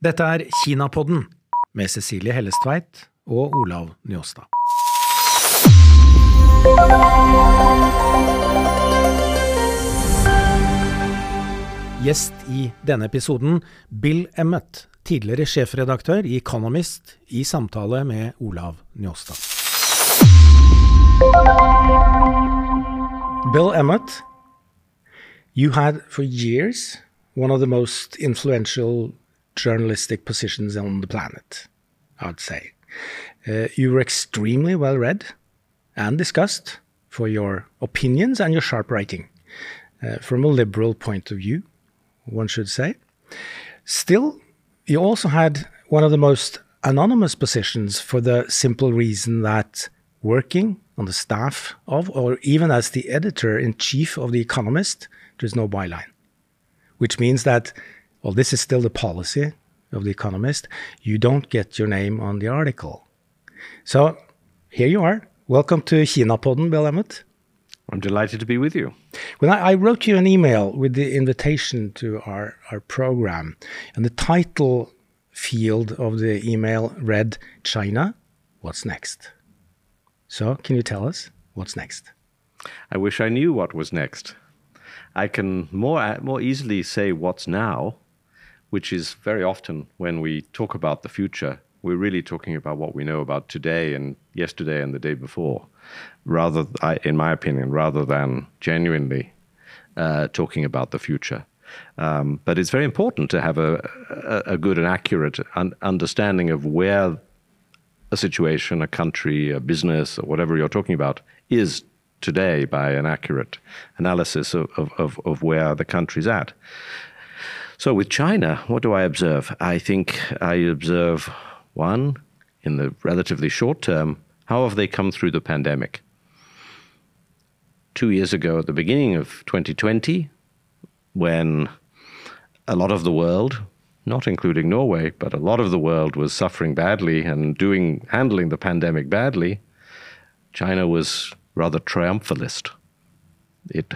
Dette er Kinapodden med Cecilie Hellestveit og Olav Njåstad. Gjest i denne episoden Bill Emmett, tidligere sjefredaktør i Economist, i samtale med Olav Njåstad. Bill Emmett, you had for years one of the most influential journalistic positions on the planet, I would say. Uh, you were extremely well read and discussed for your opinions and your sharp writing, uh, from a liberal point of view, one should say. Still, you also had one of the most anonymous positions for the simple reason that working on the staff of, or even as the editor in chief of The Economist, there's no byline, which means that, well, this is still the policy of The Economist, you don't get your name on the article. So here you are. Welcome to Kinapodden, Bill Emmott. I'm delighted to be with you. Well, I, I, wrote you an email with the invitation to our, our program, and the title field of the email read China, what's next? So, can you tell us what's next? I wish I knew what was next. I can more, more easily say what's now, which is very often when we talk about the future, we're really talking about what we know about today and yesterday and the day before, rather, in my opinion, rather than genuinely uh, talking about the future. Um, but it's very important to have a, a, a good and accurate un understanding of where a situation, a country, a business, or whatever you're talking about is today by an accurate analysis of, of, of where the country's at. So with China, what do I observe? I think I observe one, in the relatively short term, how have they come through the pandemic? Two years ago, at the beginning of 2020, when a lot of the world, not including Norway, but a lot of the world was suffering badly and doing handling the pandemic badly, China was rather triumphalist. It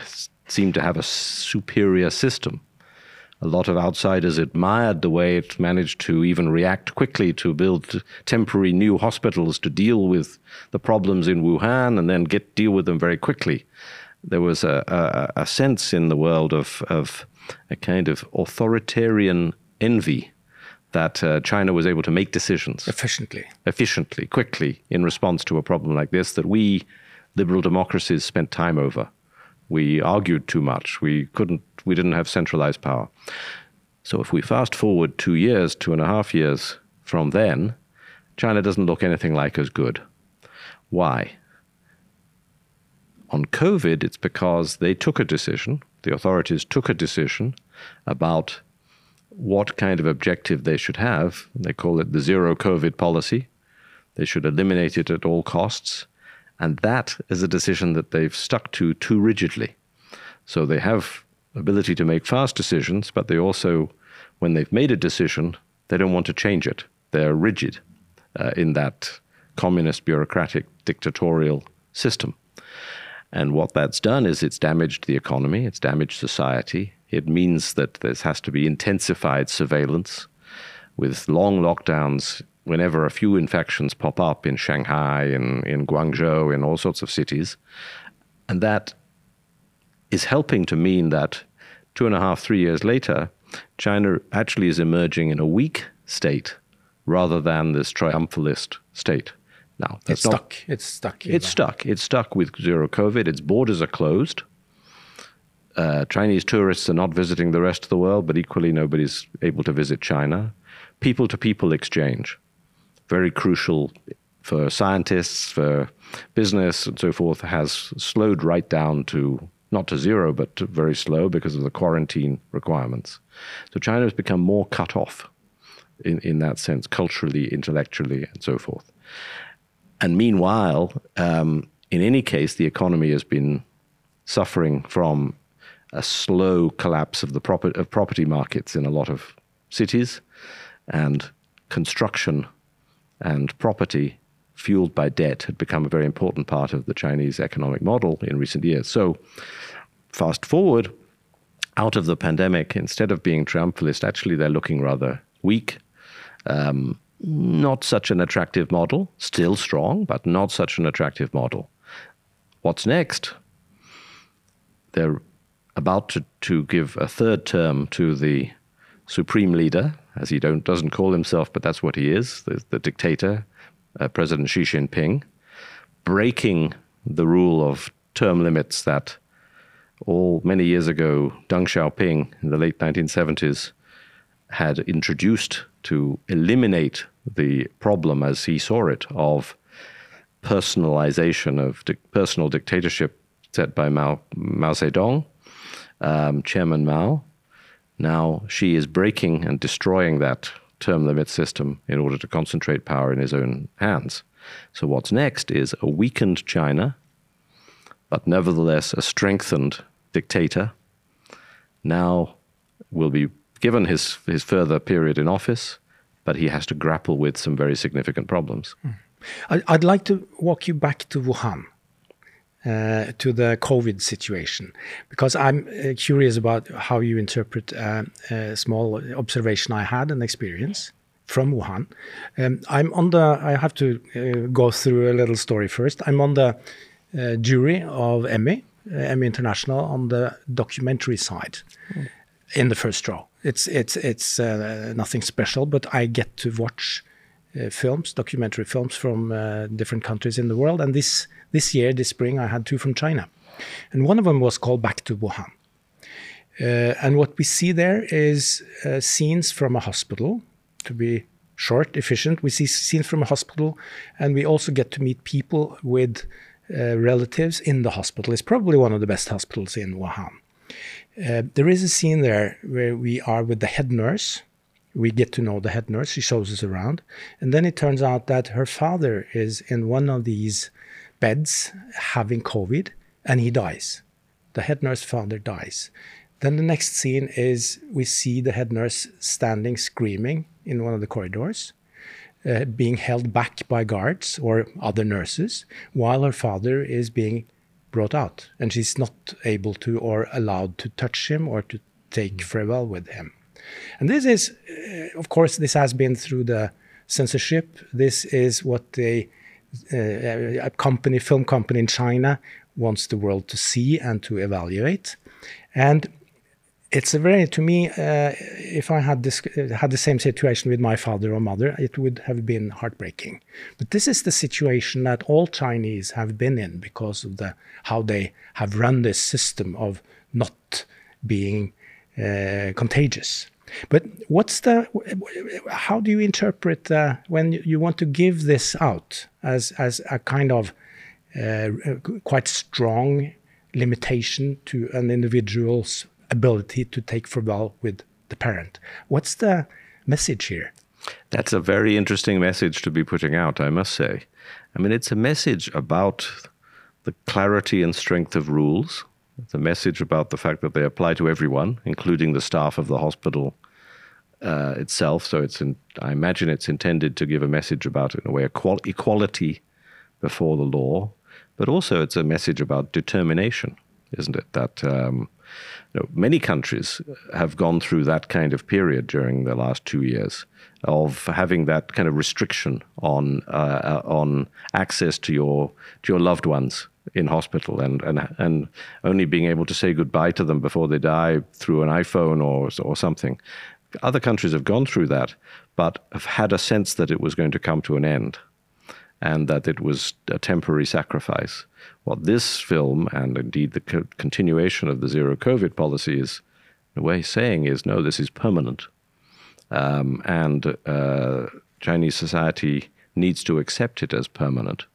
seemed to have a superior system a lot of outsiders admired the way it managed to even react quickly to build temporary new hospitals to deal with the problems in Wuhan and then get deal with them very quickly. There was a, a, a sense in the world of, of a kind of authoritarian envy that uh, China was able to make decisions efficiently, efficiently, quickly in response to a problem like this that we liberal democracies spent time over. We argued too much. We couldn't. We didn't have centralized power. So if we fast forward two years, two and a half years from then, China doesn't look anything like as good. Why? On COVID, it's because they took a decision, the authorities took a decision about what kind of objective they should have. They call it the zero COVID policy. They should eliminate it at all costs. And that is a decision that they've stuck to too rigidly. So they have ability to make fast decisions, but they also, when they've made a decision, they don't want to change it. They're rigid uh, in that communist, bureaucratic, dictatorial system. And what that's done is it's damaged the economy, it's damaged society. It means that there has to be intensified surveillance with long lockdowns whenever a few infections pop up in Shanghai, in, in Guangzhou, in all sorts of cities. And that is helping to mean that two and a half, three years later, China actually is emerging in a weak state rather than this triumphalist state. Now, it's not, stuck. It's stuck. It's stuck. It's stuck with zero COVID. Its borders are closed. Uh, Chinese tourists are not visiting the rest of the world, but equally nobody's able to visit China. People to people exchange very crucial for scientists, for business, and so forth, has slowed right down to not to zero, but to very slow because of the quarantine requirements. So China has become more cut off in, in that sense, culturally, intellectually, and so forth. And meanwhile, um, in any case, the economy has been suffering from a slow collapse of the proper, of property markets in a lot of cities, and construction and property fueled by debt had become a very important part of the Chinese economic model in recent years. So, fast forward out of the pandemic, instead of being triumphalist, actually they're looking rather weak. Um, not such an attractive model, still strong, but not such an attractive model. What's next? They're about to, to give a third term to the supreme leader, as he don't, doesn't call himself, but that's what he is, the, the dictator, uh, President Xi Jinping, breaking the rule of term limits that all many years ago Deng Xiaoping in the late 1970s had introduced to eliminate the problem as he saw it of personalization of di- personal dictatorship set by Mao, Mao Zedong, um, Chairman Mao. Now Xi is breaking and destroying that term limit system in order to concentrate power in his own hands. So what's next is a weakened China, but nevertheless a strengthened dictator. Now will be given his his further period in office, but he has to grapple with some very significant problems. Hmm. I'd like to walk you back to Wuhan. Uh, to the COVID situation, because I'm uh, curious about how you interpret uh, a small observation I had and experience from Wuhan. Um, I'm on the. I have to uh, go through a little story first. I'm on the uh, jury of Emmy, Emmy International, on the documentary side, mm. in the first row. It's it's it's nothing special, but I get to watch. films, documentary films from different countries in the world, and this this year, this spring, I had two from China. And one of them was called Back to Wuhan. Uh, and what we see there is uh, scenes from a hospital, to be short, efficient. We see scenes from a hospital, and we also get to meet people with uh, relatives in the hospital. It's probably one of the best hospitals in Wuhan. Uh, there is a scene there where we are with the head nurse. We get to know the head nurse. She shows us around. And then it turns out that her father is in one of these beds having COVID and he dies. The head nurse father dies. Then the next scene is we see the head nurse standing screaming in one of the corridors, uh, being held back by guards or other nurses, while her father is being brought out. And she's not able to or allowed to touch him or to take farewell with him. And this is, uh, of course, this has been through the censorship. This is what they a company, film company in China wants the world to see and to evaluate. And it's a very, to me, uh, if I had this, had the same situation with my father or mother, it would have been heartbreaking. But this is the situation that all Chinese have been in because of the how they have run this system of not being uh, contagious. But what's the how do you interpret uh, when you want to give this out as as a kind of uh, quite strong limitation to an individual's ability to take farewell with the parent? What's the message here? That's a very interesting message to be putting out, I must say. I mean, it's a message about the clarity and strength of rules. It's a message about the fact that they apply to everyone, including the staff of the hospital uh, itself. So it's, in, I imagine, it's intended to give a message about, in a way, equal, equality before the law, but also it's a message about determination, isn't it? That um, you know, many countries have gone through that kind of period during the last two years of having that kind of restriction on uh, on access to your to your loved ones in hospital and, and and only being able to say goodbye to them before they die through an iPhone or or something. Other countries have gone through that, but have had a sense that it was going to come to an end and that it was a temporary sacrifice. What this film, and indeed the co- continuation of the zero COVID policy, is in a way saying is no, this is permanent. Um, and uh, Chinese society needs to accept it as permanent.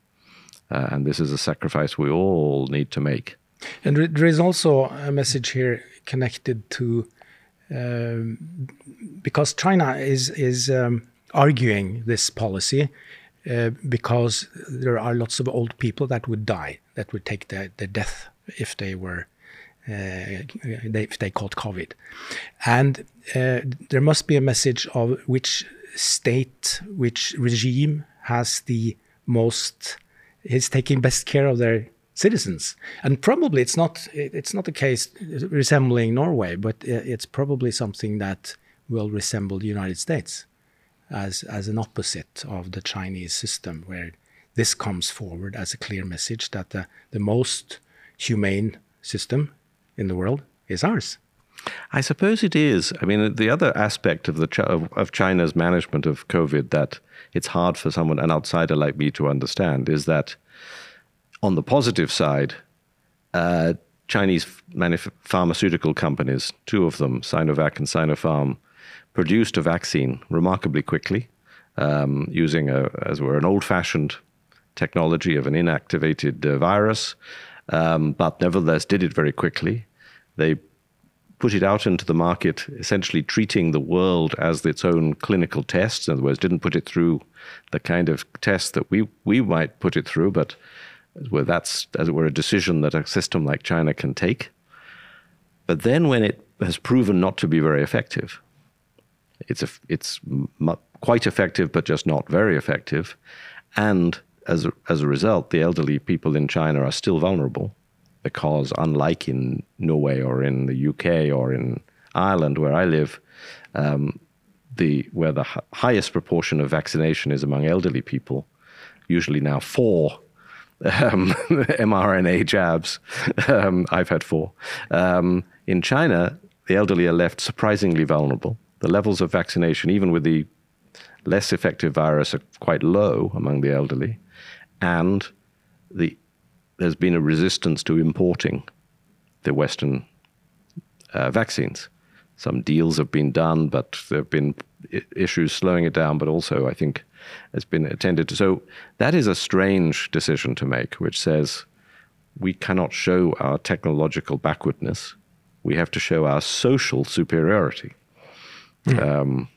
Uh, and this is a sacrifice we all need to make. And there is also a message here connected to um, because China is is um, arguing this policy uh, because there are lots of old people that would die, that would take the, the death if they were uh, they, if they caught COVID, and uh, there must be a message of which state, which regime has the most is taking best care of their citizens. And probably it's not it's not a case resembling Norway, but it's probably something that will resemble the United States. as as an opposite of the Chinese system, where this comes forward as a clear message that the, the most humane system in the world is ours. I suppose it is. I mean, the other aspect of the of, of China's management of COVID that it's hard for someone, an outsider like me, to understand is that on the positive side, uh, Chinese pharmaceutical companies, two of them, Sinovac and Sinopharm, produced a vaccine remarkably quickly um, using, a, as were, an old-fashioned technology of an inactivated uh, virus, um, but nevertheless did it very quickly. They put it out into the market, essentially treating the world as its own clinical test. In other words, didn't put it through the kind of test that we, we might put it through, but that's, as it were, a decision that a system like China can take. But then when it has proven not to be very effective, it's, a, it's quite effective, but just not very effective. And as a, as a result, the elderly people in China are still vulnerable because, unlike in Norway or in the UK or in Ireland, where I live, um, the where the highest proportion of vaccination is among elderly people, usually now four um, mRNA jabs. Um, I've had four. Um, in China, the elderly are left surprisingly vulnerable. The levels of vaccination, even with the less effective virus, are quite low among the elderly, and the, there's been a resistance to importing the Western uh, vaccines. Some deals have been done, but there have been issues slowing it down. But also, I think has been attended to. So that is a strange decision to make, which says we cannot show our technological backwardness. We have to show our social superiority. Mm. Um,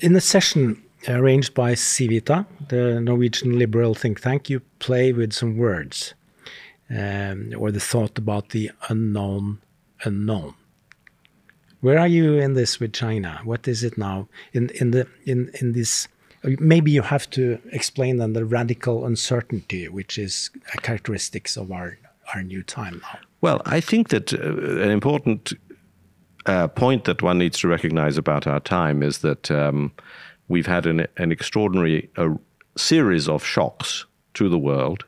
In the session arranged by Civita, the Norwegian liberal think tank, you play with some words um, or the thought about the unknown unknown. Where are you in this with China? What is it now in in the in in this? Maybe you have to explain then the radical uncertainty, which is a characteristics of our our new time now. Well, I think that uh, an important uh, point that one needs to recognize about our time is that um, we've had an, an extraordinary series of shocks to the world.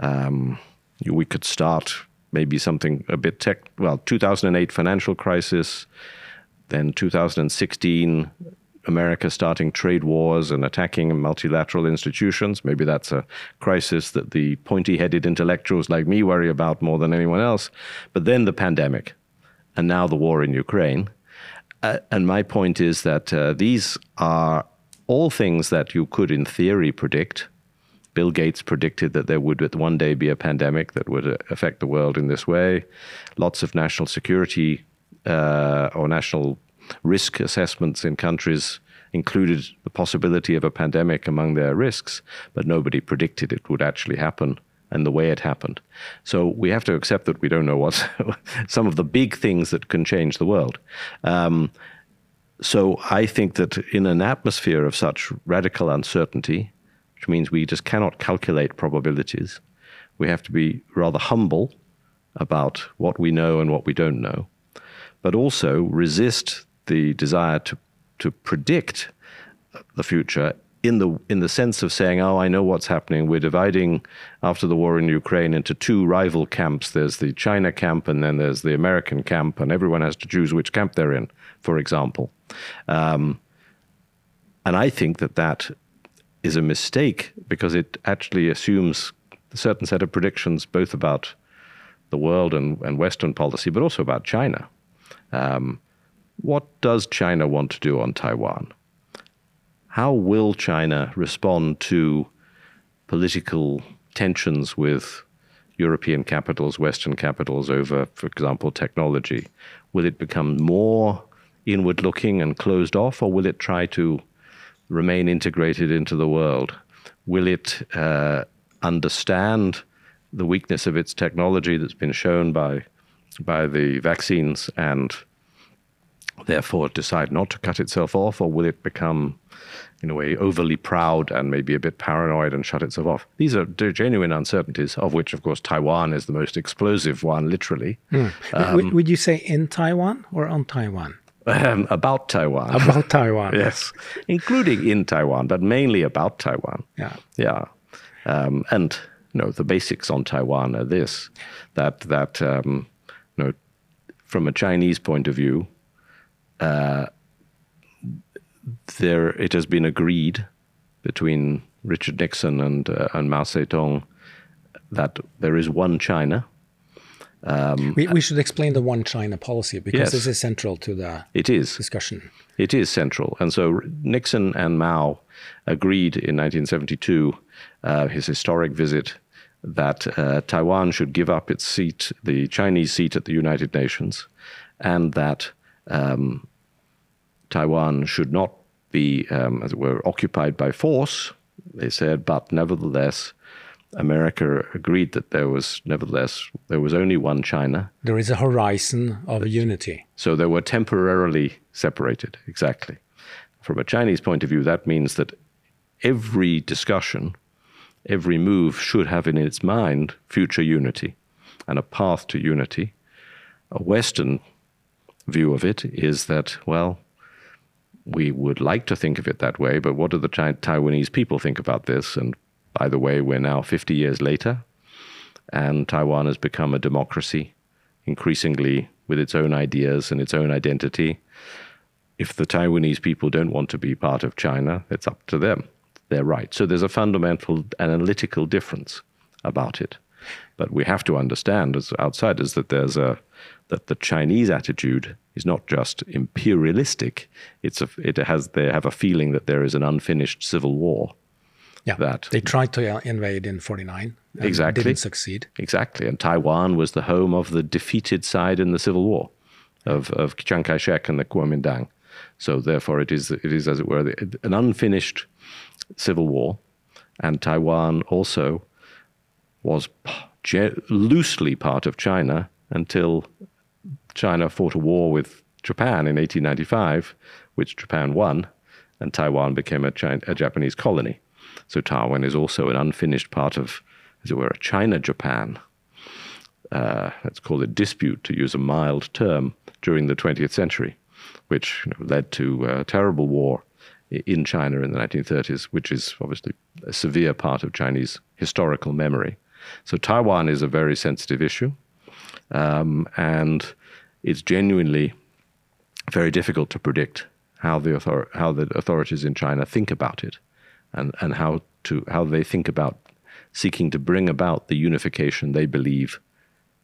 Um, we could start maybe something a bit tech. Well, 2008 financial crisis, then 2016 America starting trade wars and attacking multilateral institutions. Maybe that's a crisis that the pointy headed intellectuals like me worry about more than anyone else. But then the pandemic, and now the war in Ukraine. Uh, and my point is that uh, these are all things that you could, in theory, predict. Bill Gates predicted that there would one day be a pandemic that would uh, affect the world in this way. Lots of national security uh, or national risk assessments in countries included the possibility of a pandemic among their risks, but nobody predicted it would actually happen and the way it happened. So we have to accept that we don't know what some of the big things that can change the world. Um, so I think that in an atmosphere of such radical uncertainty, which means we just cannot calculate probabilities. We have to be rather humble about what we know and what we don't know, but also resist the desire to, to predict the future in the in the sense of saying, "Oh, I know what's happening." We're dividing after the war in Ukraine into two rival camps. There's the China camp, and then there's the American camp, and everyone has to choose which camp they're in. For example, um, and I think that that is a mistake because it actually assumes a certain set of predictions both about the world and, and Western policy, but also about China. Um, what does China want to do on Taiwan? How will China respond to political tensions with European capitals, Western capitals over, for example, technology? Will it become more inward looking and closed off, or will it try to remain integrated into the world? Will it uh, understand the weakness of its technology that's been shown by by the vaccines and therefore decide not to cut itself off, or will it become, in a way, overly proud and maybe a bit paranoid and shut itself off? These are genuine uncertainties, of which, of course, Taiwan is the most explosive one, literally. Mm. Um, would, would, you say in Taiwan or on Taiwan? um, about Taiwan. About Taiwan. yes, including in Taiwan, but mainly about Taiwan. Yeah. Yeah, um, and you know the basics on Taiwan are this: that that um, you know, from a Chinese point of view, uh, there it has been agreed between Richard Nixon and uh, and Mao Zedong that there is one China. We, we should explain the one China policy because Yes. this is central to the It is. discussion. It is central. And so Nixon and Mao agreed in 1972, uh, his historic visit, that uh, Taiwan should give up its seat, the Chinese seat at the United Nations, and that um, Taiwan should not be, um, as it were, occupied by force, they said, but nevertheless, America agreed that there was, nevertheless, there was only one China, There is a horizon of unity. so they were temporarily separated, exactly. From a Chinese point of view, that means that every discussion, every move should have in its mind future unity and a path to unity. A Western view of it is that, well, we would like to think of it that way, but what do the Taiwanese people think about this? And by the way, we're now 50 years later, and Taiwan has become a democracy, increasingly with its own ideas and its own identity. If the Taiwanese people don't want to be part of China, it's up to them. They're right. So there's a fundamental analytical difference about it. But we have to understand as outsiders that there's a that the Chinese attitude is not just imperialistic. It's a, it has they have a feeling that there is an unfinished civil war. Yeah. That- They tried to invade in 49. and Exactly. Didn't succeed. Exactly. And Taiwan was the home of the defeated side in the Civil War of, of Chiang Kai shek and the Kuomintang. So, therefore, it is, it is, as it were, an unfinished civil war. And Taiwan also was loosely part of China until China fought a war with Japan in 1895, which Japan won, and Taiwan became a, China, a Japanese colony. So Taiwan is also an unfinished part of, as it were, a China Japan. Uh, let's call it dispute, to use a mild term, during the 20th century, which you know, led to a terrible war in China in the 1930s, which is obviously a severe part of Chinese historical memory. So Taiwan is a very sensitive issue, um, and it's genuinely very difficult to predict how the author- how the authorities in China think about it, and and how to how they think about seeking to bring about the unification they believe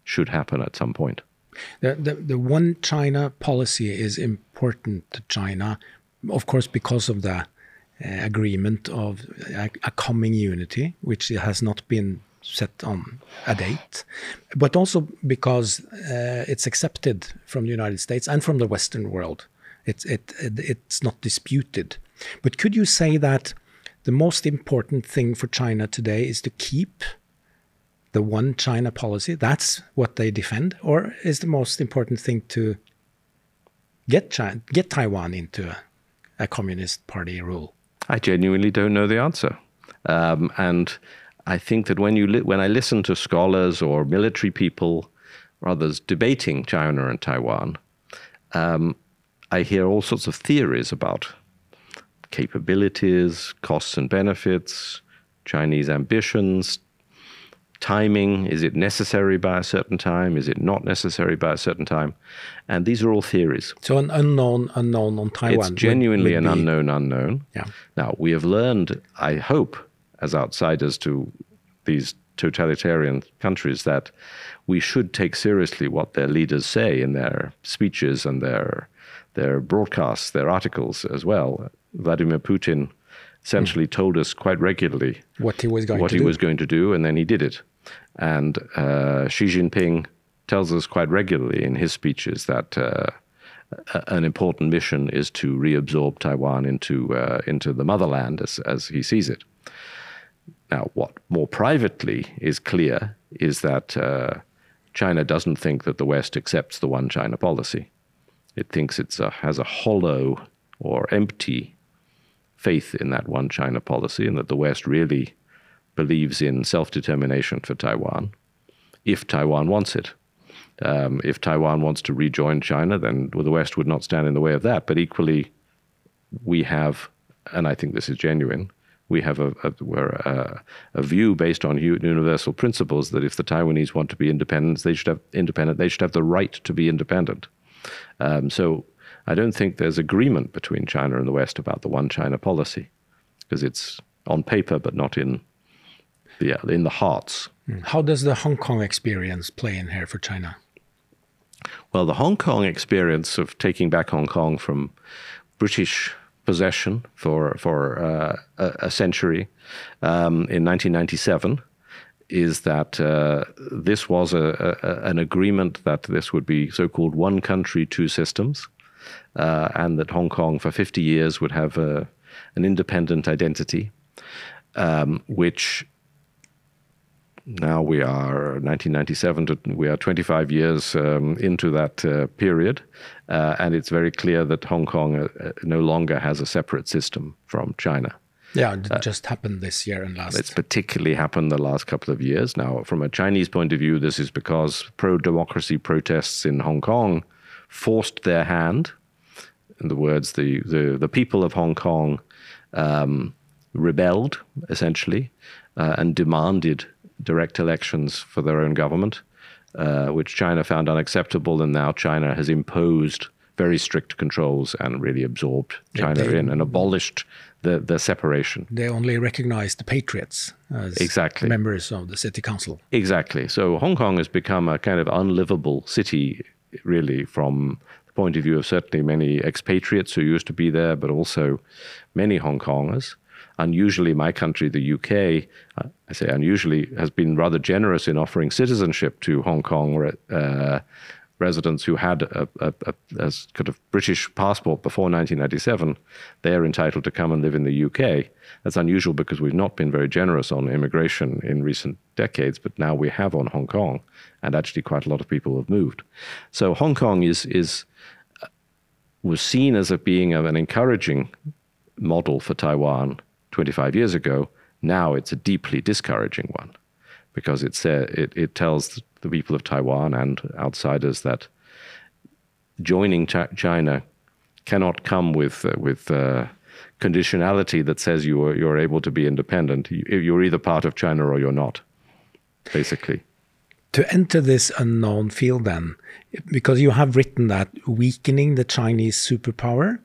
should happen at some point. The, the, the one China policy is important to China, of course, because of the uh, agreement of a, a coming unity, which has not been set on a date, but also because uh, it's accepted from the United States and from the Western world. It's, it, it, it's not disputed. But could you say that the most important thing for China today is to keep the one China policy, that's what they defend, or is the most important thing to get China, get Taiwan into a, a communist party rule? I genuinely don't know the answer. Um, and I think that when you li- when I listen to scholars or military people or others debating China and Taiwan, um, I hear all sorts of theories about capabilities, costs and benefits, Chinese ambitions, timing. Is it necessary by a certain time? Is it not necessary by a certain time? And these are all theories. So an unknown unknown on Taiwan. It's would- genuinely would an be- unknown unknown. Yeah. Now, we have learned, I hope, as outsiders to these totalitarian countries, that we should take seriously what their leaders say in their speeches and their, their broadcasts, their articles as well. Vladimir Putin essentially told us quite regularly What he was going what to he do. was going to do, and then he did it. And uh, Xi Jinping tells us quite regularly in his speeches that uh, an important mission is to reabsorb Taiwan into uh, into the motherland as as he sees it. Now, what more privately is clear is that uh, China doesn't think that the West accepts the one China policy. It thinks it has a hollow or empty faith in that one China policy and that the West really believes in self determination for Taiwan if Taiwan wants it. Um, if Taiwan wants to rejoin China, then well, the West would not stand in the way of that. But equally, we have, and I think this is genuine, we have a, a, a, a, view based on universal principles that if the Taiwanese want to be independent, they should have independent. They should have the right to be independent. Um, so I don't think there's agreement between China and the West about the one China policy, because it's on paper but not in the in the hearts. Hmm. How does the Hong Kong experience play in here for China? Well, the Hong Kong experience of taking back Hong Kong from British possession for for uh, a, century um, in 1997 is that uh, this was a, a, an agreement that this would be so-called one country, two systems, uh, and that Hong Kong for 50 years would have a, an independent identity, um, which now we are 1997 to we are 25 years um, into that uh, period, uh, and it's very clear that Hong Kong uh, uh no longer has a separate system from China. Yeah, it uh, just happened this year and last. It's particularly happened the last couple of years. Now, from a Chinese point of view, this is because pro-democracy protests in Hong Kong forced their hand. In the words, the the, the people of Hong Kong um, rebelled essentially uh, and demanded direct elections for their own government, uh, which China found unacceptable, and now China has imposed very strict controls and really absorbed China they, in and abolished the, the separation. They only recognize the patriots as exactly. members of the city council. Exactly. So Hong Kong has become a kind of unlivable city, really, from the point of view of certainly many expatriates who used to be there, but also many Hong Kongers unusually, my country, the UK, uh, I say unusually, has been rather generous in offering citizenship to Hong Kong uh, residents who had a, a, a, a, kind of British passport before 1997. They're entitled to come and live in the UK. That's unusual because we've not been very generous on immigration in recent decades, but now we have on Hong Kong, and actually quite a lot of people have moved. So Hong Kong is is uh, was seen as a being of an encouraging model for Taiwan 25 years ago, now it's a deeply discouraging one because it's, uh, it, it tells the people of Taiwan and outsiders that joining Ch- China cannot come with, uh, with uh, conditionality that says you are, you're able to be independent. You're either part of China or you're not, basically. To enter this unknown field, then, because you have written that weakening the Chinese superpower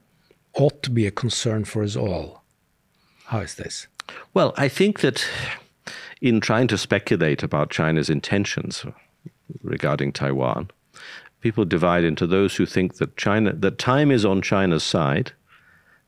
ought to be a concern for us all. How is this? Well, I think that in trying to speculate about China's intentions regarding Taiwan, people divide into those who think that China that time is on China's side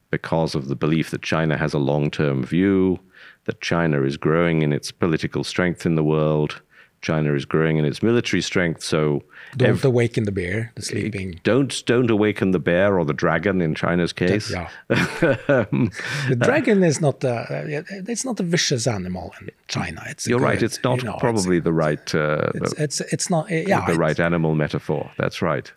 because of the belief that China has a long-term view, that China is growing in its political strength in the world, China is growing in its military strength. So don't ev- awaken the bear, the sleeping. Don't don't awaken the bear or the dragon in China's case. Yeah. um, the dragon is not a, it's not a vicious animal in China. It's you're good, right. It's not you know, probably it's, the right. Uh, it's, it's, it's not yeah the right animal metaphor. That's right.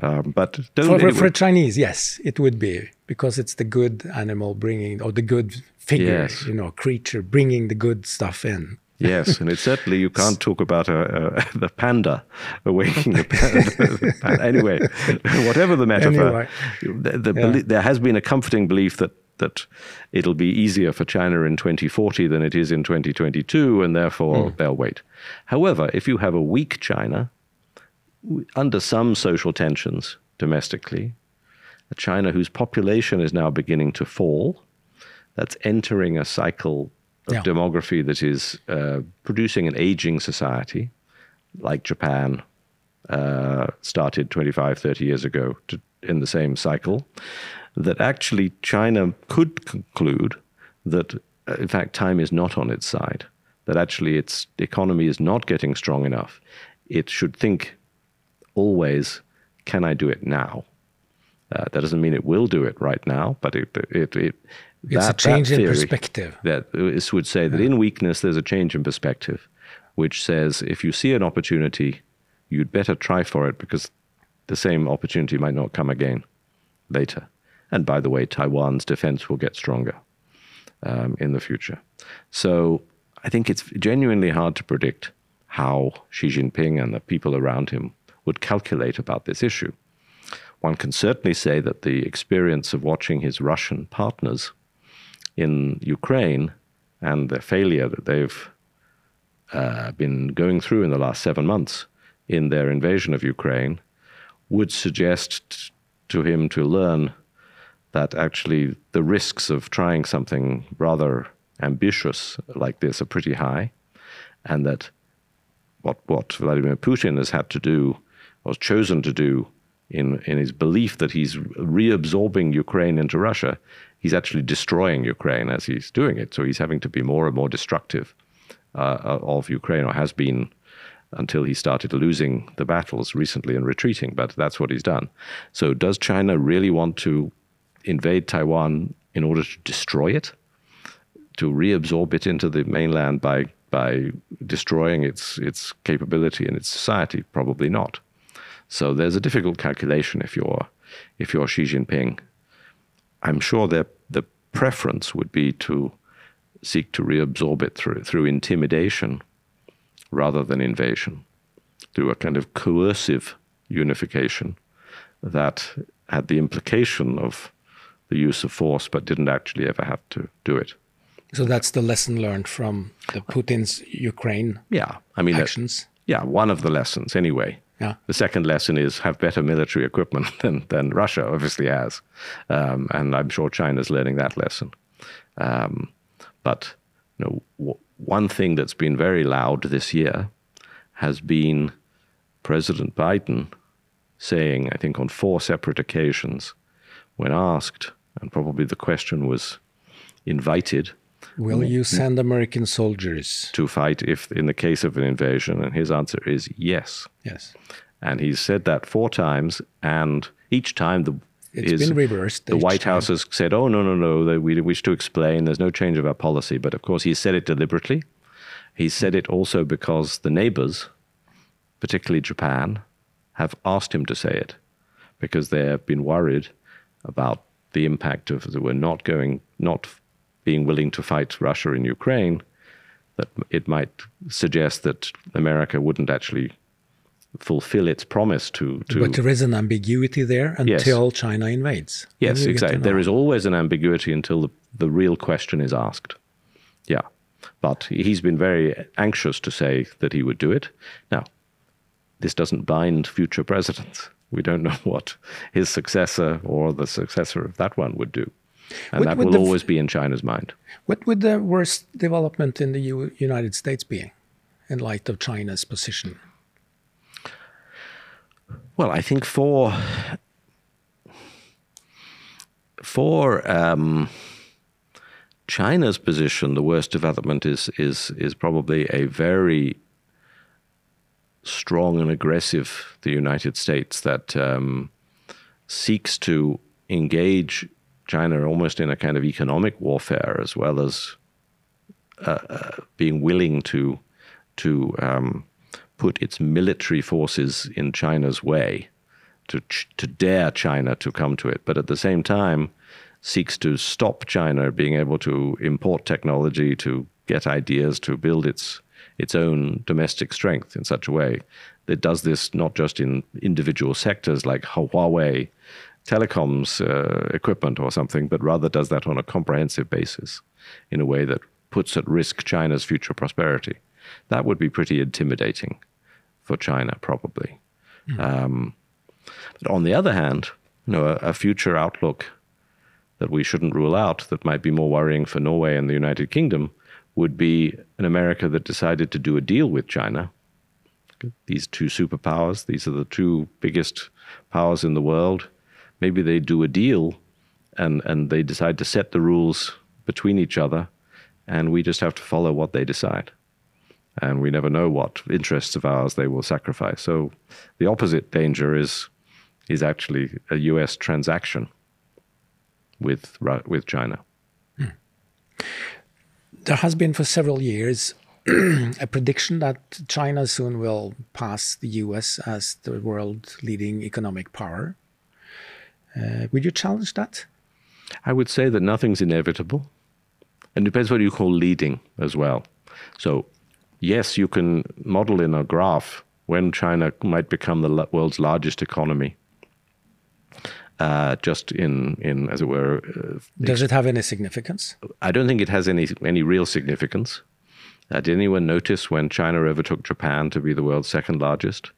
Um, but for, for, for Chinese, yes, it would be because it's the good animal bringing or the good figure, yes. you know, creature bringing the good stuff in yes, and it's certainly you can't talk about a, a, the panda awakening the panda. anyway, whatever the metaphor, anyway. the, the yeah. there has been a comforting belief that that it'll be easier for China in 2040 than it is in 2022, and therefore mm. they'll wait. However, if you have a weak China under some social tensions domestically, a China whose population is now beginning to fall, that's entering a cycle of yeah. demography that is uh, producing an aging society, like Japan uh, started 25, 30 years ago to, in the same cycle, that actually China could conclude that, uh, in fact, time is not on its side, that actually its economy is not getting strong enough. It should think always, can I do it now? Uh, that doesn't mean it will do it right now, but it, it, it, it's that, a change in perspective. That this would say that yeah. in weakness there's a change in perspective, which says if you see an opportunity, you'd better try for it because the same opportunity might not come again later. And by the way, Taiwan's defense will get stronger um, in the future. So I think it's genuinely hard to predict how Xi Jinping and the people around him would calculate about this issue. One can certainly say that the experience of watching his Russian partners in Ukraine and the failure that they've uh, been going through in the last seven months in their invasion of Ukraine would suggest to him to learn that actually the risks of trying something rather ambitious like this are pretty high, and that what what Vladimir Putin has had to do, or chosen to do, in in his belief that he's reabsorbing Ukraine into Russia, he's actually destroying Ukraine as he's doing it. So he's having to be more and more destructive uh, of Ukraine, or has been until he started losing the battles recently and retreating. But that's what he's done. So does China really want to invade Taiwan in order to destroy it? To reabsorb it into the mainland by by destroying its its capability and its society? Probably not. So there's a difficult calculation if you're if you're Xi Jinping. I'm sure that the preference would be to seek to reabsorb it through through intimidation rather than invasion, through a kind of coercive unification that had the implication of the use of force, but didn't actually ever have to do it. So that's the lesson learned from the Putin's Ukraine yeah, I mean, actions. yeah, one of the lessons anyway. Yeah. The second lesson is have better military equipment than, than Russia obviously has. Um, and I'm sure China's learning that lesson. Um, but you know, w- one thing that's been very loud this year has been President Biden saying, I think on four separate occasions, when asked, and probably the question was invited, Will mm-hmm. you send American soldiers? to fight if in the case of an invasion? And his answer is yes. Yes. And he's said that four times, and each time the It's is been reversed. the White time. House has said, "Oh no, no, no, we wish to explain. There's no change of our policy." But of course, he said it deliberately. He said it also because the neighbors, particularly Japan, have asked him to say it because they have been worried about the impact of that we're not going, not being willing to fight Russia in Ukraine. That it might suggest that America wouldn't actually fulfill its promise to to But there is an ambiguity there Yes. until China invades. Yes, you get to exactly. There is always an ambiguity until the, the real question is asked. Yeah. But he's been very anxious to say that he would do it. Now, this doesn't bind future presidents. We don't know what his successor or the successor of that one would do. And Would- that will always be in China's mind. What would the worst development in the U- United States be in light of China's position? Well, I think for for um, China's position, the worst development is is is probably a very strong and aggressive the United States that um, seeks to engage China almost in a kind of economic warfare as well as uh, uh, being willing to to um, put its military forces in China's way, to ch- to dare China to come to it, but at the same time seeks to stop China being able to import technology, to get ideas, to build its its own domestic strength in such a way that does this not just in individual sectors like Huawei telecoms uh, equipment or something, but rather does that on a comprehensive basis in a way that puts at risk China's future prosperity. That would be pretty intimidating for China, probably. Um, but on the other hand, you know, a, a future outlook that we shouldn't rule out that might be more worrying for Norway and the United Kingdom would be an America that decided to do a deal with China. These two superpowers, these are the two biggest powers in the world. Maybe they do a deal and, and they decide to set the rules between each other, and we just have to follow what they decide. And we never know what interests of ours they will sacrifice. So the opposite danger is, is actually a US transaction with, with China. Hmm. There has been for several years a prediction that China soon will pass the US as the world leading economic power. Uh, would you challenge that? I would say that nothing's inevitable. And it depends what you call leading as well. So, yes, you can model in a graph when China might become the world's largest economy. Uh, just in, in, as it were. Uh, Does it have any significance? I don't think it has any any real significance. Uh, did anyone notice when China overtook Japan to be the world's second largest?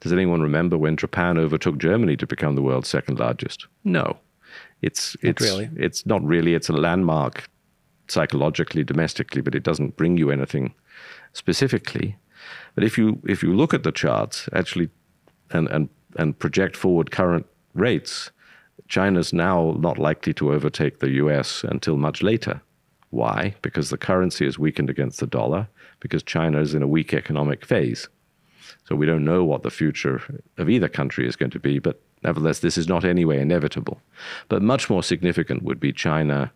Does anyone remember when Japan overtook Germany to become the world's second largest? No, it's it's not really. It's not really. It's a landmark psychologically, domestically, but it doesn't bring you anything specifically. But if you if you look at the charts actually, and and and project forward current rates, China's now not likely to overtake the U.S. until much later. Why? Because the currency is weakened against the dollar. Because China is in a weak economic phase. So we don't know what the future of either country is going to be, but nevertheless, this is not anyway inevitable. But much more significant would be China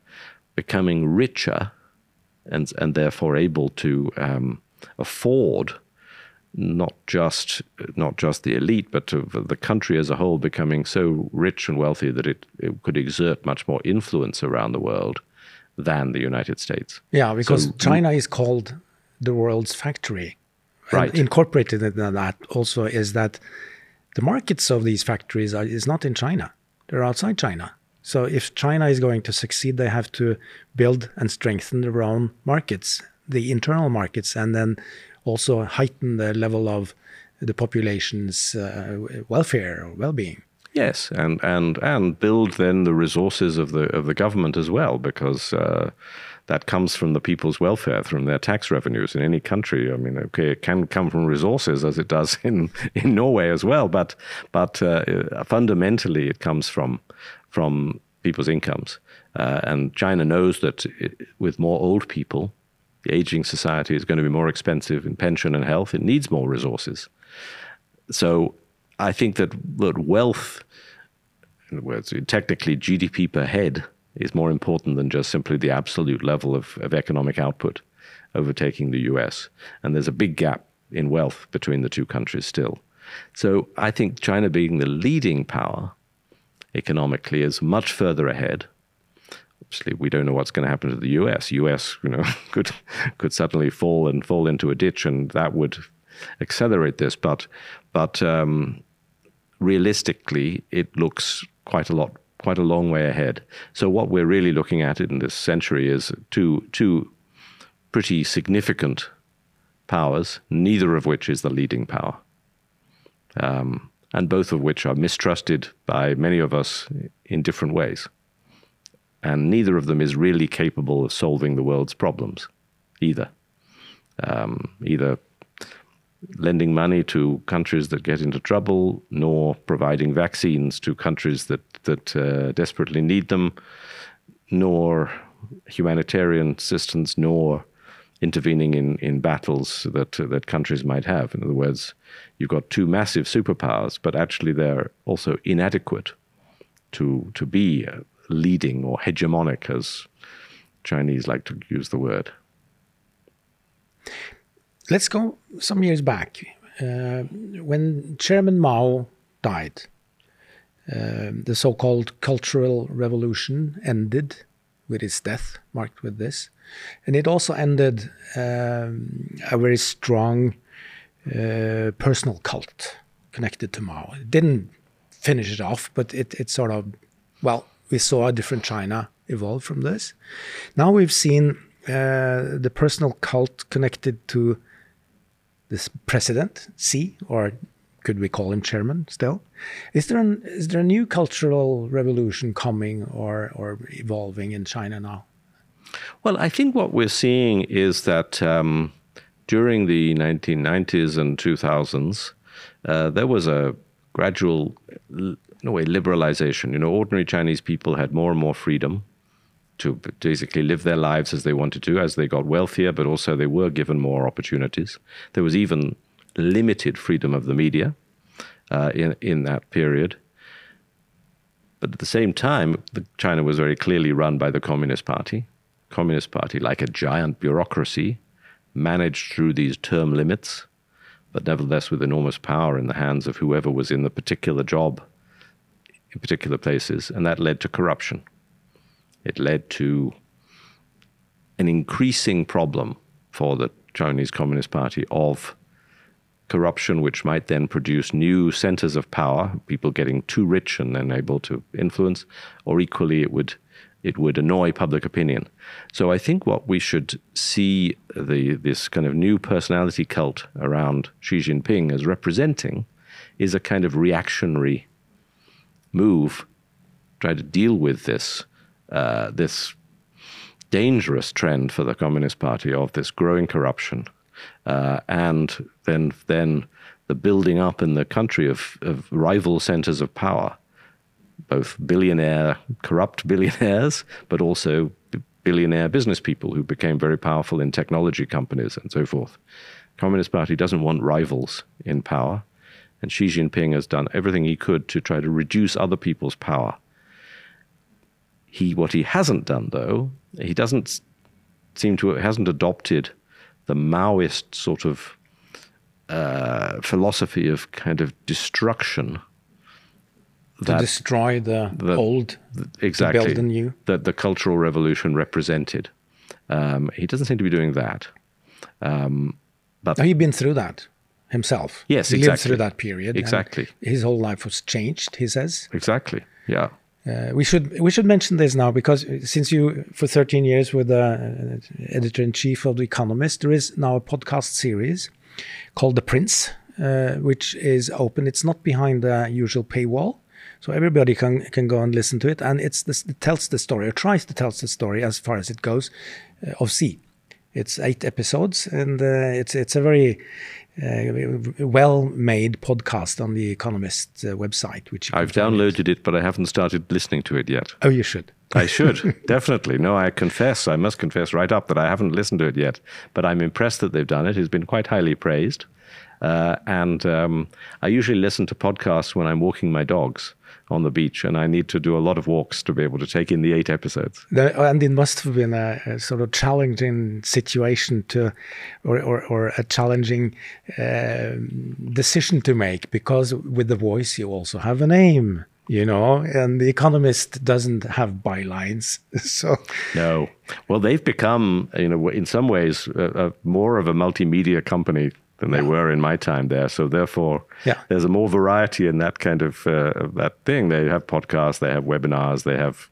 becoming richer and, and therefore able to um, afford not just not just the elite, but the country as a whole becoming so rich and wealthy that it, it, could exert much more influence around the world than the United States. Yeah, because so, China is called the world's factory. Right. Incorporated in that also is that the markets of these factories are, is not in China; they're outside China. So if China is going to succeed, they have to build and strengthen their own markets, the internal markets, and then also heighten the level of the population's uh, welfare or well-being. Yes, and and and build then the resources of the of the government as well, because uh, that comes from the people's welfare, from their tax revenues in any country. I mean, okay, it can come from resources as it does in in Norway as well, but but uh, fundamentally it comes from from people's incomes. Uh, and China knows that it, with more old people, the aging society is going to be more expensive in pension and health. It needs more resources. So I think that, that wealth, in other words, technically GDP per head, is more important than just simply the absolute level of, of economic output overtaking the US. And there's a big gap in wealth between the two countries still. So I think China being the leading power economically is much further ahead obviously we don't know what's going to happen to the US. US, you know, could could suddenly fall and fall into a ditch, and that would accelerate this. But but um, realistically, it looks quite a lot, quite a long way ahead. So what we're really looking at in this century is two two pretty significant powers, neither of which is the leading power. Um, and both of which are mistrusted by many of us in different ways and neither of them is really capable of solving the world's problems either. Um, either lending money to countries that get into trouble, nor providing vaccines to countries that that uh, desperately need them, nor humanitarian assistance, nor intervening in, in battles that uh, that countries might have. In other words, you've got two massive superpowers, but actually they're also inadequate to to be leading or hegemonic, as Chinese like to use the word. Let's go some years back. Uh, when Chairman Mao died, uh, the so called Cultural Revolution ended with his death, marked with this. And it also ended um, a very strong uh, personal cult connected to Mao. It didn't finish it off, but it, it sort of, well, we saw a different China evolve from this. Now we've seen uh, the personal cult connected to this president, Xi, or could we call him chairman still? Is there an, is there a new cultural revolution coming or or evolving in China now? Well, I think what we're seeing is that um, during the 1990s and 2000s, uh, there was a gradual in a way, liberalization. You know, ordinary Chinese people had more and more freedom to basically live their lives as they wanted to as they got wealthier, but also they were given more opportunities. There was even limited freedom of the media uh, in, in that period. But at the same time, the, China was very clearly run by the Communist Party. Communist Party, like a giant bureaucracy, managed through these term limits, but nevertheless with enormous power in the hands of whoever was in the particular job in particular places, and that led to corruption. It led to an increasing problem for the Chinese Communist Party of corruption, which might then produce new centers of power, people getting too rich and then able to influence, or equally it would it would annoy public opinion. So I think what we should see the this kind of new personality cult around Xi Jinping as representing is a kind of reactionary move, try to deal with this uh, this dangerous trend for the Communist Party of this growing corruption, uh, and then then the building up in the country of, of rival centers of power both billionaire, corrupt billionaires, but also billionaire business people who became very powerful in technology companies and so forth. Communist Party doesn't want rivals in power, and Xi Jinping has done everything he could to try to reduce other people's power. He, what he hasn't done, though, he doesn't seem to hasn't adopted the Maoist sort of uh, philosophy of kind of destruction to destroy the, old, exactly, build the new. That the Cultural Revolution represented. Um, he doesn't seem to be doing that. Um, but he's been through that himself. Yes, he exactly. lived through that period. Exactly. His whole life was changed. He says. Exactly. Yeah. Uh, we should we should mention this now because since you for 13 years were the uh, editor in chief of the Economist, there is now a podcast series called The Prince, uh, which is open. It's not behind the usual paywall. So everybody can can go and listen to it, and it's this, it tells the story or tries to tell the story as far as it goes uh, of Xi. It's eight episodes, and uh, it's it's a very well-made podcast on the Economist uh, website, which I've downloaded it. it, but I haven't started listening to it yet. Oh, you should. I should definitely. No, I confess. I must confess right up that I haven't listened to it yet. But I'm impressed that they've done it. It's been quite highly praised. Uh, and um, I usually listen to podcasts when I'm walking my dogs on the beach, and I need to do a lot of walks to be able to take in the eight episodes. And it must have been a, a, sort of challenging situation to, or, or, or a challenging uh, decision to make because with the voice you also have a name you know and the economist doesn't have bylines so no well they've become you know in some ways a, a more of a multimedia company than they yeah. were in my time there. So therefore, yeah. there's a more variety in that kind of uh, that thing. They have podcasts, they have webinars, they have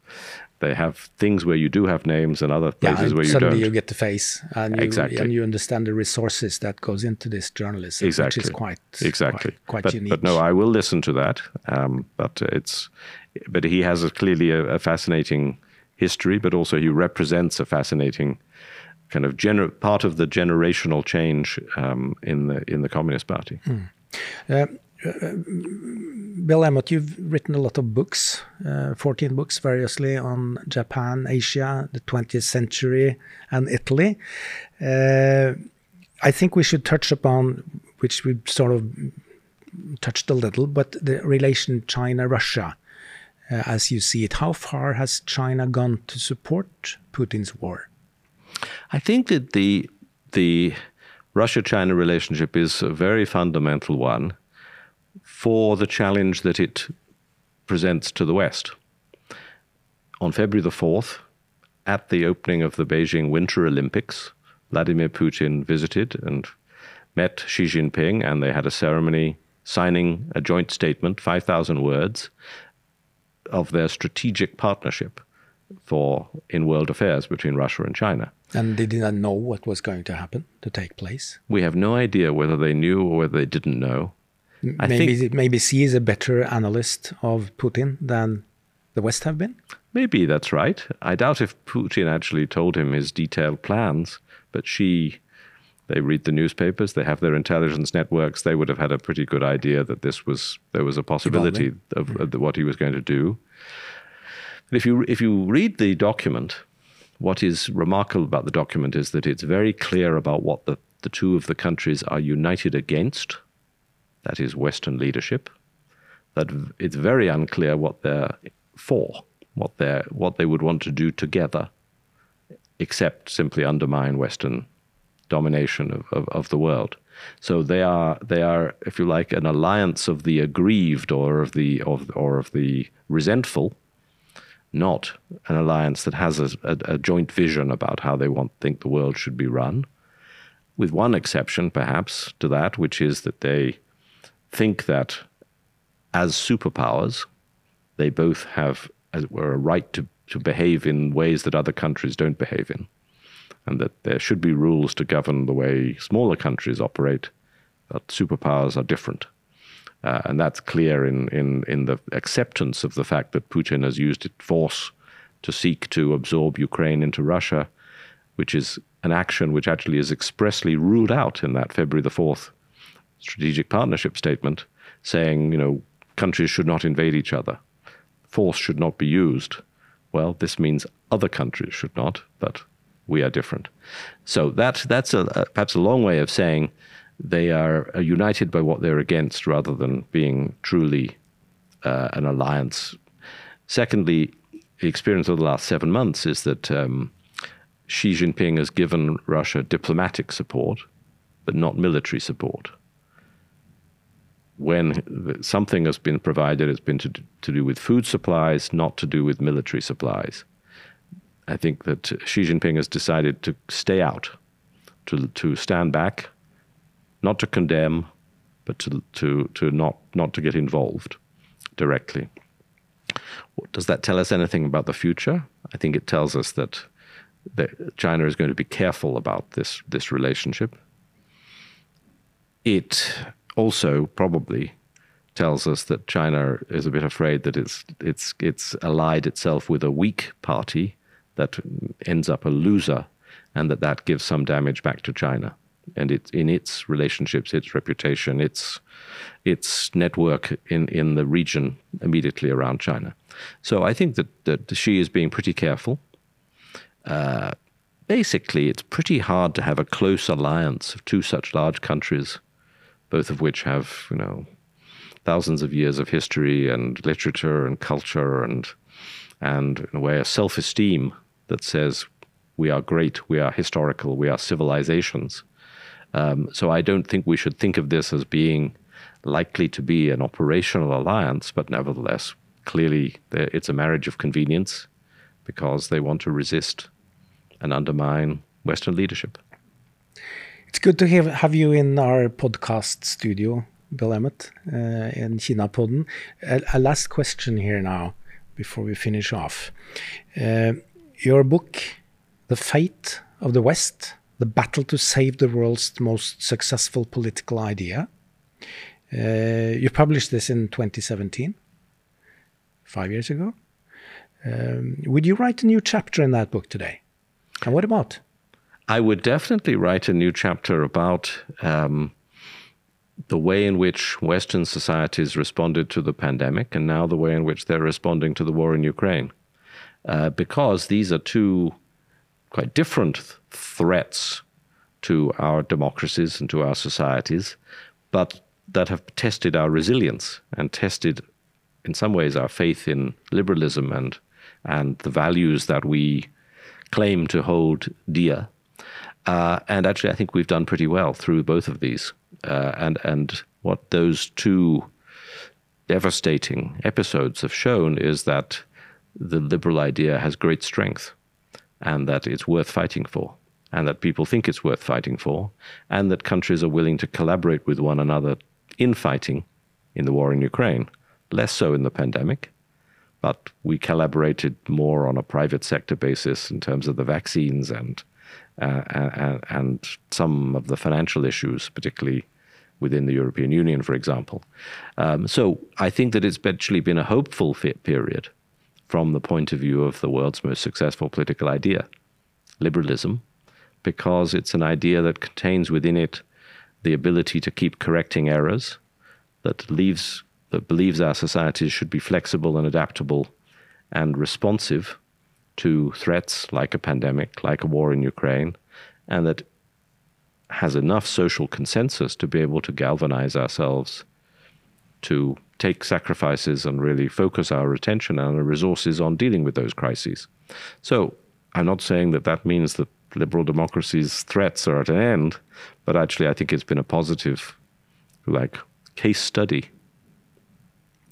they have things where you do have names and other places yeah, where you suddenly don't. you get the face and you, exactly. and you understand the resources that goes into this journalism, exactly. which is quite exactly quite, quite but, unique. But no, I will listen to that. Um, but it's but he has a, clearly a, a fascinating history, but also he represents a fascinating kind of gener- part of the generational change um, in the in the Communist Party. Mm. Uh, uh, Bill Emmott, you've written a lot of books, uh, 14 books variously on Japan, Asia, the 20th century, and Italy. Uh, I think we should touch upon, which we sort of touched a little, but the relation China-Russia, uh, as you see it. How far has China gone to support Putin's war? I think that the the Russia-China relationship is a very fundamental one for the challenge that it presents to the West. On February the 4th, at the opening of the Beijing Winter Olympics, Vladimir Putin visited and met Xi Jinping, and they had a ceremony signing a joint statement, 5,000 words, of their strategic partnership for in world affairs between Russia and China. And they did not know what was going to happen to take place. We have no idea whether they knew or whether they didn't know. I maybe think, maybe Xi is a better analyst of Putin than the West have been. Maybe that's right. I doubt if Putin actually told him his detailed plans, but she. they read the newspapers, they have their intelligence networks. They would have had a pretty good idea that this was there was a possibility of, of mm-hmm. what he was going to do. But if you if you read the document, what is remarkable about the document is that it's very clear about what the, the two of the countries are united against. That is Western leadership. That it's very unclear what they're for, what they what they would want to do together, except simply undermine Western domination of, of, of the world. So they are they are, if you like, an alliance of the aggrieved or of the of or of the resentful not an alliance that has a, a, a, joint vision about how they want think the world should be run. with one exception, perhaps, to that, which is that they think that as superpowers, they both have, as it were, a right to, to behave in ways that other countries don't behave in. And that there should be rules to govern the way smaller countries operate, but superpowers are different. Uh, and that's clear in, in, in the acceptance of the fact that Putin has used force to seek to absorb Ukraine into Russia, which is an action which actually is expressly ruled out in that February the 4th strategic partnership statement, saying, you know, countries should not invade each other. Force should not be used. Well, this means other countries should not, but we are different. So that, that's a, a, perhaps a long way of saying they are united by what they're against rather than being truly uh, an alliance. Secondly, the experience of the last seven months is that um, Xi Jinping has given Russia diplomatic support, but not military support. When something has been provided, it's been to, to do with food supplies, not to do with military supplies. I think that Xi Jinping has decided to stay out, to, to stand back, not to condemn, but to, to, to not, not to get involved directly. Does that tell us anything about the future? I think it tells us that, that China is going to be careful about this, this relationship. It also probably tells us that China is a bit afraid that it's, it's, it's allied itself with a weak party that ends up a loser and that that gives some damage back to China and it's in its relationships, its reputation, its its network in, in the region immediately around China. So I think that, that Xi is being pretty careful. Uh, basically, it's pretty hard to have a close alliance of two such large countries, both of which have, you know, thousands of years of history and literature and culture and and in a way a self-esteem that says we are great, we are historical, we are civilizations. Um, so I don't think we should think of this as being likely to be an operational alliance, but nevertheless, clearly it's a marriage of convenience because they want to resist and undermine Western leadership. It's good to have, have you in our podcast studio, Bill Emmott, uh, in Kinapodden. A, a, last question here now before we finish off. Uh, your book, The Fate of the West, the battle to save the world's most successful political idea. Uh, you published this in 2017, five years ago. Um, would you write a new chapter in that book today? And what about? I would definitely write a new chapter about um, the way in which Western societies responded to the pandemic and now the way in which they're responding to the war in Ukraine. Uh, because these are two quite different threats to our democracies and to our societies, but that have tested our resilience and tested, in some ways, our faith in liberalism and and the values that we claim to hold dear. Uh, and actually, I think we've done pretty well through both of these. Uh, and and what those two devastating episodes have shown is that the liberal idea has great strength and that it's worth fighting for, and that people think it's worth fighting for, and that countries are willing to collaborate with one another in fighting in the war in Ukraine. Less so in the pandemic, but we collaborated more on a private sector basis in terms of the vaccines and uh, and, and some of the financial issues, particularly within the European Union, for example. Um, so I think that it's actually been a hopeful period from the point of view of the world's most successful political idea, liberalism, because it's an idea that contains within it the ability to keep correcting errors, that leaves that believes our societies should be flexible and adaptable and responsive to threats like a pandemic, like a war in Ukraine, and that has enough social consensus to be able to galvanize ourselves to take sacrifices and really focus our attention and our resources on dealing with those crises. So I'm not saying that that means that liberal democracy's threats are at an end, but actually I think it's been a positive, like, case study.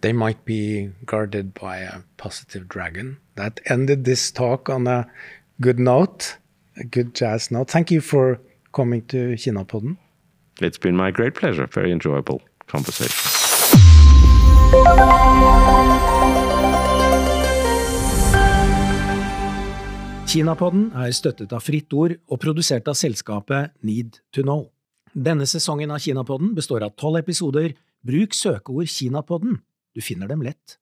They might be guarded by a positive dragon. That ended this talk on a good note, a good jazz note. Thank you for coming to Kinapodden. It's been my great pleasure. Very enjoyable conversation. Kinapodden er støttet av Fritt Ord og produsert av selskapet Need to Know. Denne sesongen av Kinapodden består av tolv episoder. Bruk søkeord Kinapodden. Du finner dem lett.